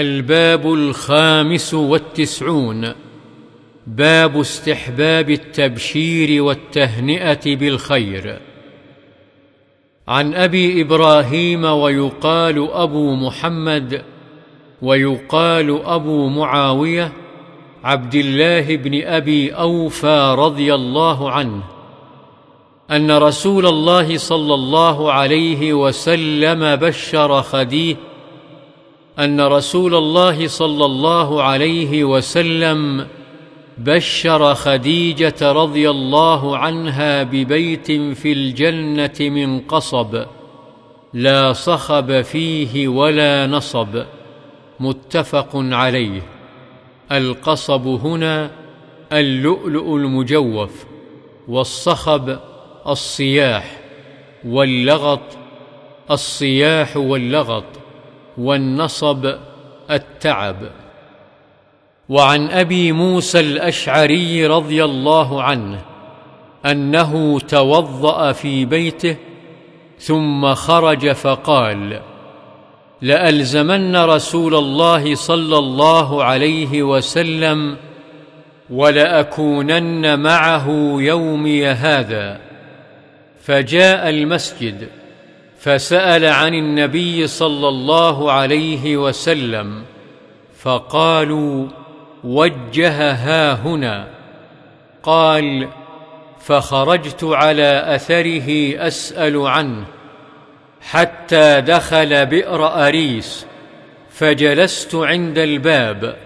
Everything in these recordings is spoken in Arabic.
الباب الخامس والتسعون. باب استحباب التبشير والتهنئة بالخير. عن أبي إبراهيم ويقال أبو محمد ويقال أبو معاوية عبد الله بن أبي أوفى رضي الله عنه أن رسول الله صلى الله عليه وسلم بشر خديه أن رسول الله صلى الله عليه وسلم بشر خديجة رضي الله عنها ببيت في الجنة من قصب لا صخب فيه ولا نصب متفق عليه. القصب هنا اللؤلؤ المجوف والصخب الصياح واللغط الصياح واللغط. والنصب التعب. وعن أبي موسى الأشعري رضي الله عنه أنه توضأ في بيته ثم خرج فقال لألزمن رسول الله صلى الله عليه وسلم ولأكونن معه يومي هذا. فجاء المسجد فسأل عن النبي صلى الله عليه وسلم فقالوا وجه ها هنا. قال فخرجت على أثره أسأل عنه حتى دخل بئر أريس فجلست عند الباب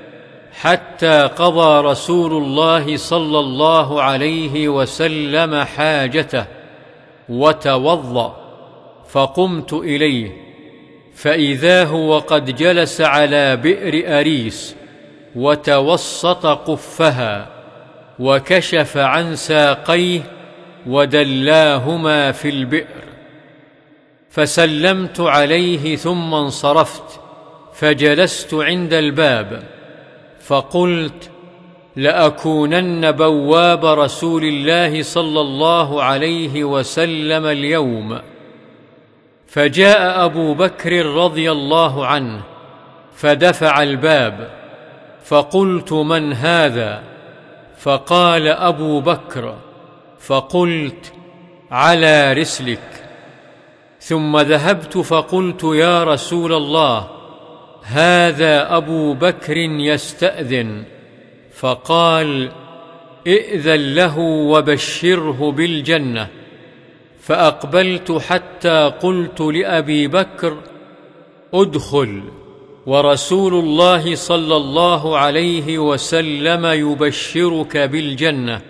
حتى قضى رسول الله صلى الله عليه وسلم حاجته وتوضأ. فقمت إليه فإذا هو قد جلس على بئر أريس وتوسط قفها وكشف عن ساقيه ودلاهما في البئر. فسلمت عليه ثم انصرفت فجلست عند الباب فقلت لأكونن بواب رسول الله صلى الله عليه وسلم اليوم. فجاء أبو بكر رضي الله عنه فدفع الباب فقلت من هذا؟ فقال أبو بكر فقلت على رسلك. ثم ذهبت فقلت يا رسول الله هذا أبو بكر يستأذن. فقال ائذن له وبشره بالجنة. فأقبلت حتى قلت لأبي بكر ادخل. ورسول الله صلى الله عليه وسلم يبشرك بالجنة.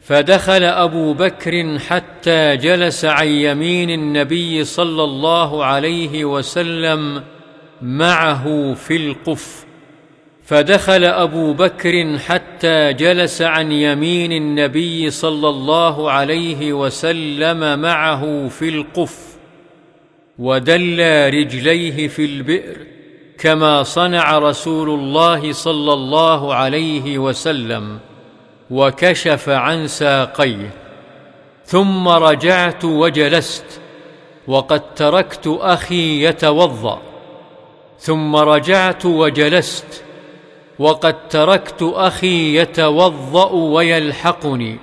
فدخل أبو بكر حتى جلس عن يمين النبي صلى الله عليه وسلم معه في القف. فدخل أبو بكر حتى جلس عن يمين النبي صلى الله عليه وسلم معه في القف ودلى رجليه في البئر كما صنع رسول الله صلى الله عليه وسلم وكشف عن ساقيه. ثم رجعت وجلست وقد تركت أخي يتوضأ. ثم رجعت وجلست وقد تركت أخي يتوضأ ويلحقني.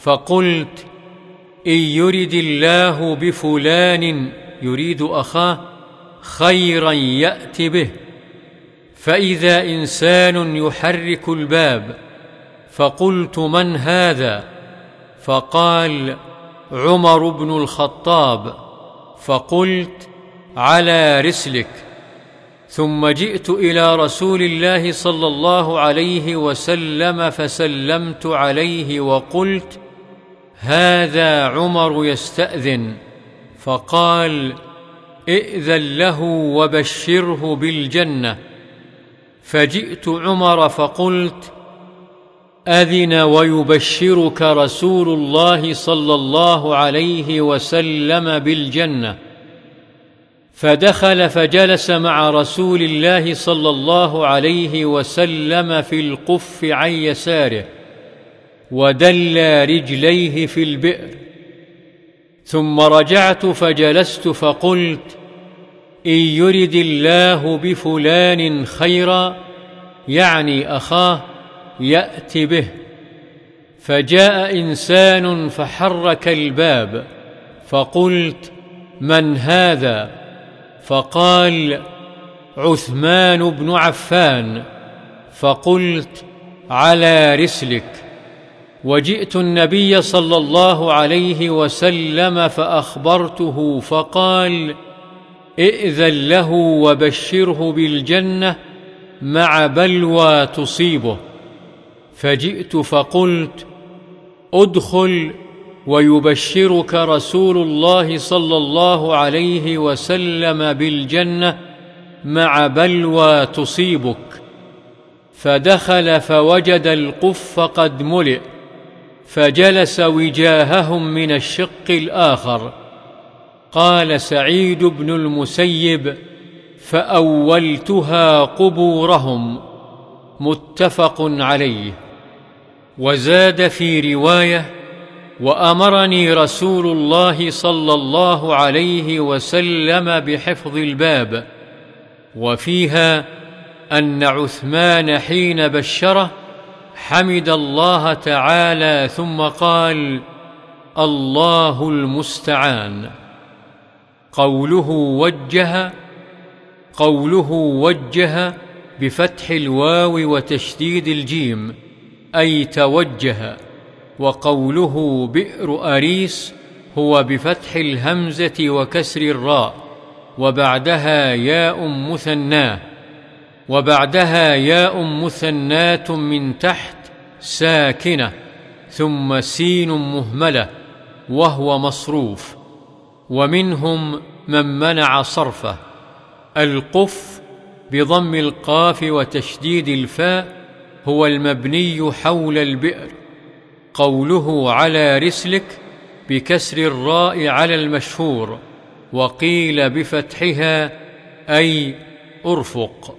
فقلت إن يرد الله بفلان يريد أخاه خيرا يأت به. فإذا إنسان يحرك الباب فقلت من هذا؟ فقال عمر بن الخطاب. فقلت على رسلك. ثم جئت إلى رسول الله صلى الله عليه وسلم فسلمت عليه وقلت هذا عمر يستأذن. فقال ائذن له وبشره بالجنة. فجئت عمر فقلت أذن ويبشرك رسول الله صلى الله عليه وسلم بالجنة. فدخل فجلس مع رسول الله صلى الله عليه وسلم في القف عن يساره ودلى رجليه في البئر. ثم رجعت فجلست فقلت إن يرد الله بفلان خيرا يعني أخاه يات به. فجاء إنسان فحرك الباب فقلت من هذا؟ فقال عثمان بن عفان فقلت على رسلك وجئت النبي صلى الله عليه وسلم فأخبرته فقال إئذن له وبشره بالجنة مع بلوى تصيبه. فجئت فقلت ادخل ويبشرك رسول الله صلى الله عليه وسلم بالجنة مع بلوى تصيبك. فدخل فوجد القف قد ملئ فجلس وجاههم من الشق الآخر. قال سعيد بن المسيب فأولتها قبورهم. متفق عليه. وزاد في رواية وأمرني رسول الله صلى الله عليه وسلم بحفظ الباب وفيها أن عثمان حين بشره حمد الله تعالى ثم قال الله المستعان قوله وجه قوله وجه بفتح الواو وتشديد الجيم أي توجه. وقوله بئر أريس هو بفتح الهمزة وكسر الراء وبعدها ياء مثناه وبعدها ياء مثنات من تحت ساكنة ثم سين مهملة وهو مصروف ومنهم من منع صرفه القف بضم القاف وتشديد الفاء هو المبني حول البئر. قوله على رسلك بكسر الراء على المشهور وقيل بفتحها أي أرفق.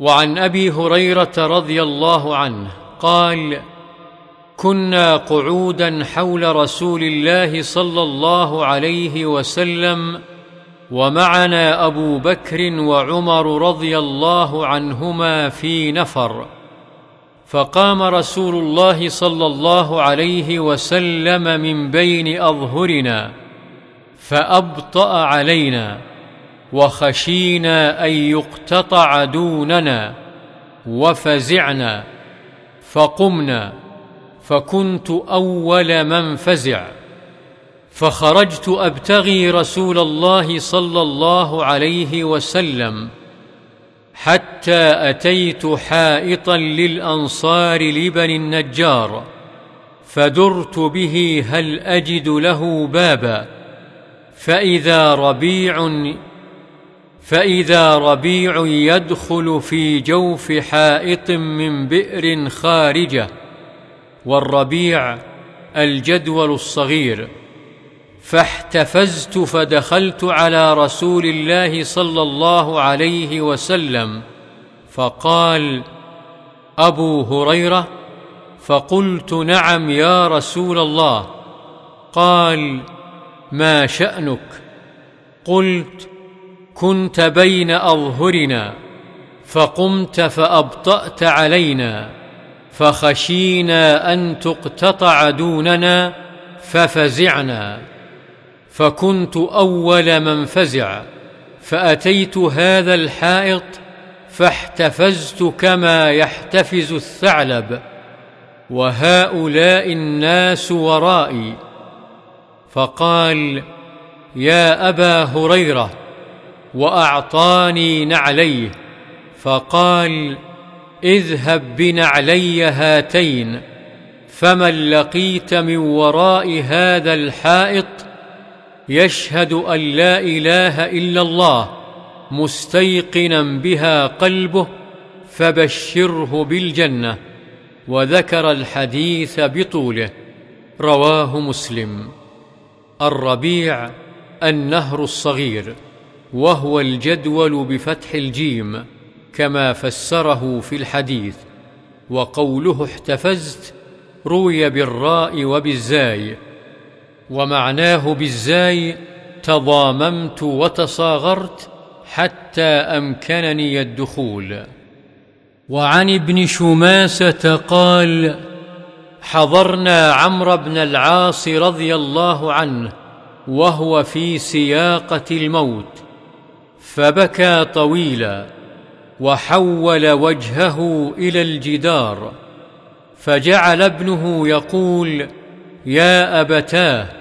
وعن أبي هريرة رضي الله عنه قال كنا قعودا حول رسول الله صلى الله عليه وسلم ومعنا أبو بكر وعمر رضي الله عنهما في نفر. فقام رسول الله صلى الله عليه وسلم من بين أظهرنا فأبطأ علينا وخشينا أن يقتطع دوننا وفزعنا فقمنا فكنت أول من فزع فخرجت أبتغي رسول الله صلى الله عليه وسلم حتى أتيت حائطا للأنصار لبني النجار فدرت به هل أجد له بابا. فإذا ربيع فإذا ربيع يدخل في جوف حائط من بئر خارجة والربيع الجدول الصغير. فاحتفزت فدخلت على رسول الله صلى الله عليه وسلم فقال أبو هريرة فقلت نعم يا رسول الله قال ما شأنك قلت كنت بين أظهرنا فقمت فأبطأت علينا فخشينا أن تقتطع دوننا ففزعنا فكنت أول من فزع فأتيت هذا الحائط فاحتفزت كما يحتفز الثعلب وهؤلاء الناس ورائي. فقال يا أبا هريرة وأعطاني نعليه. فقال اذهب بنعلي هاتين فمن لقيت من وراء هذا الحائط يشهد أن لا إله إلا الله مستيقنا بها قلبه فبشره بالجنة وذكر الحديث بطوله. رواه مسلم. الربيع النهر الصغير وهو الجدول بفتح الجيم كما فسره في الحديث وقوله احتفزت روي بالراء وبالزاي. ومعناه بالزاي تضاممت وتصاغرت حتى أمكنني الدخول. وعن ابن شماسة قال حضرنا عمرو بن العاص رضي الله عنه وهو في سياقة الموت فبكى طويلا وحول وجهه إلى الجدار فجعل ابنه يقول يا أبتاه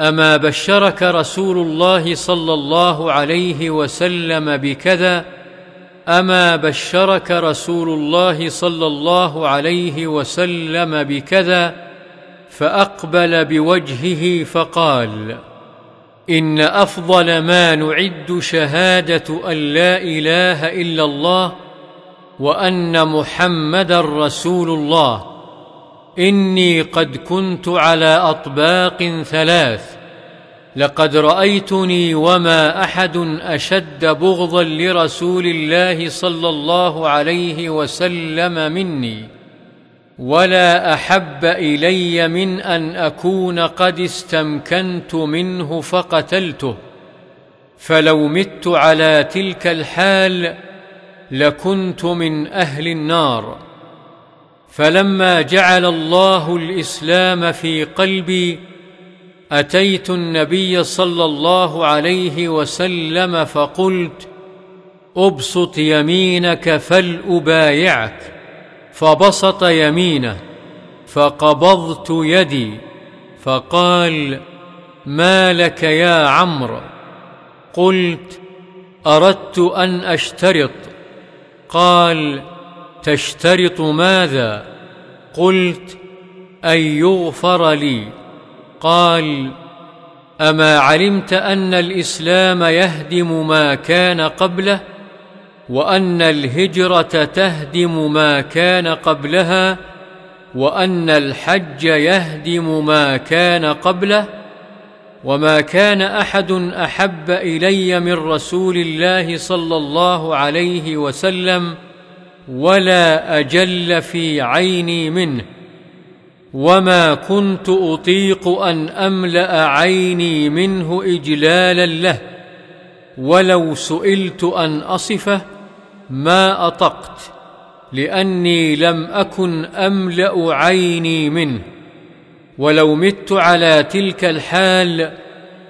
أما بشرك رسول الله صلى الله عليه وسلم بكذا أما بشرك رسول الله صلى الله عليه وسلم بكذا فأقبل بوجهه فقال إن أفضل ما نعد شهادة أن لا إله إلا الله وأن محمدا رسول الله. إني قد كنت على أطباق ثلاث لقد رأيتني وما أحد أشد بغضا لرسول الله صلى الله عليه وسلم مني ولا أحب إلي من أن أكون قد استمكنت منه فقتلته. فلو مت على تلك الحال لكنت من أهل النار. فلما جعل الله الإسلام في قلبي أتيت النبي صلى الله عليه وسلم فقلت أبسط يمينك فلأبايعك. فبسط يمينه فقبضت يدي فقال ما لك يا عمرو؟ قلت أردت أن أشترط. قال تشترط ماذا؟ قلت أن يغفر لي. قال أما علمت أن الإسلام يهدم ما كان قبله وأن الهجرة تهدم ما كان قبلها وأن الحج يهدم ما كان قبله وما كان أحد أحب إلي من رسول الله صلى الله عليه وسلم ولا أجل في عيني منه وما كنت أطيق أن أملأ عيني منه اجلالا له ولو سئلت أن أصفه ما أطقت لأني لم أكن أملأ عيني منه. ولو مت على تلك الحال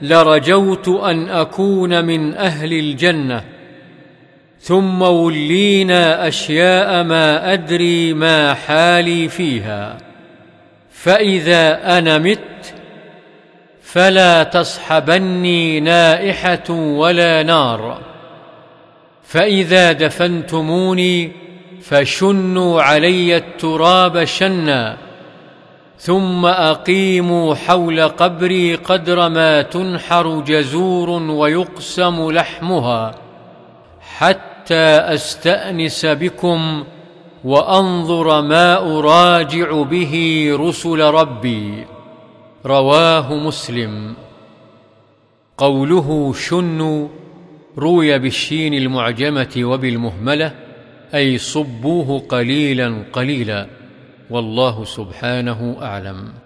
لرجوت أن أكون من أهل الجنة. ثم ولينا أشياء ما أدري ما حالي فيها. فإذا أنا مت فلا تصحبني نائحة ولا نار. فإذا دفنتموني فشنوا علي التراب شنا. ثم أقيموا حول قبري قدر ما تنحر جزور ويقسم لحمها. حتى أستأنس بكم وأنظر ما أراجع به رسل ربي. رواه مسلم. قوله شنوا روي بالشين المعجمة وبالمهملة أي صبوه قليلا قليلا. والله سبحانه أعلم.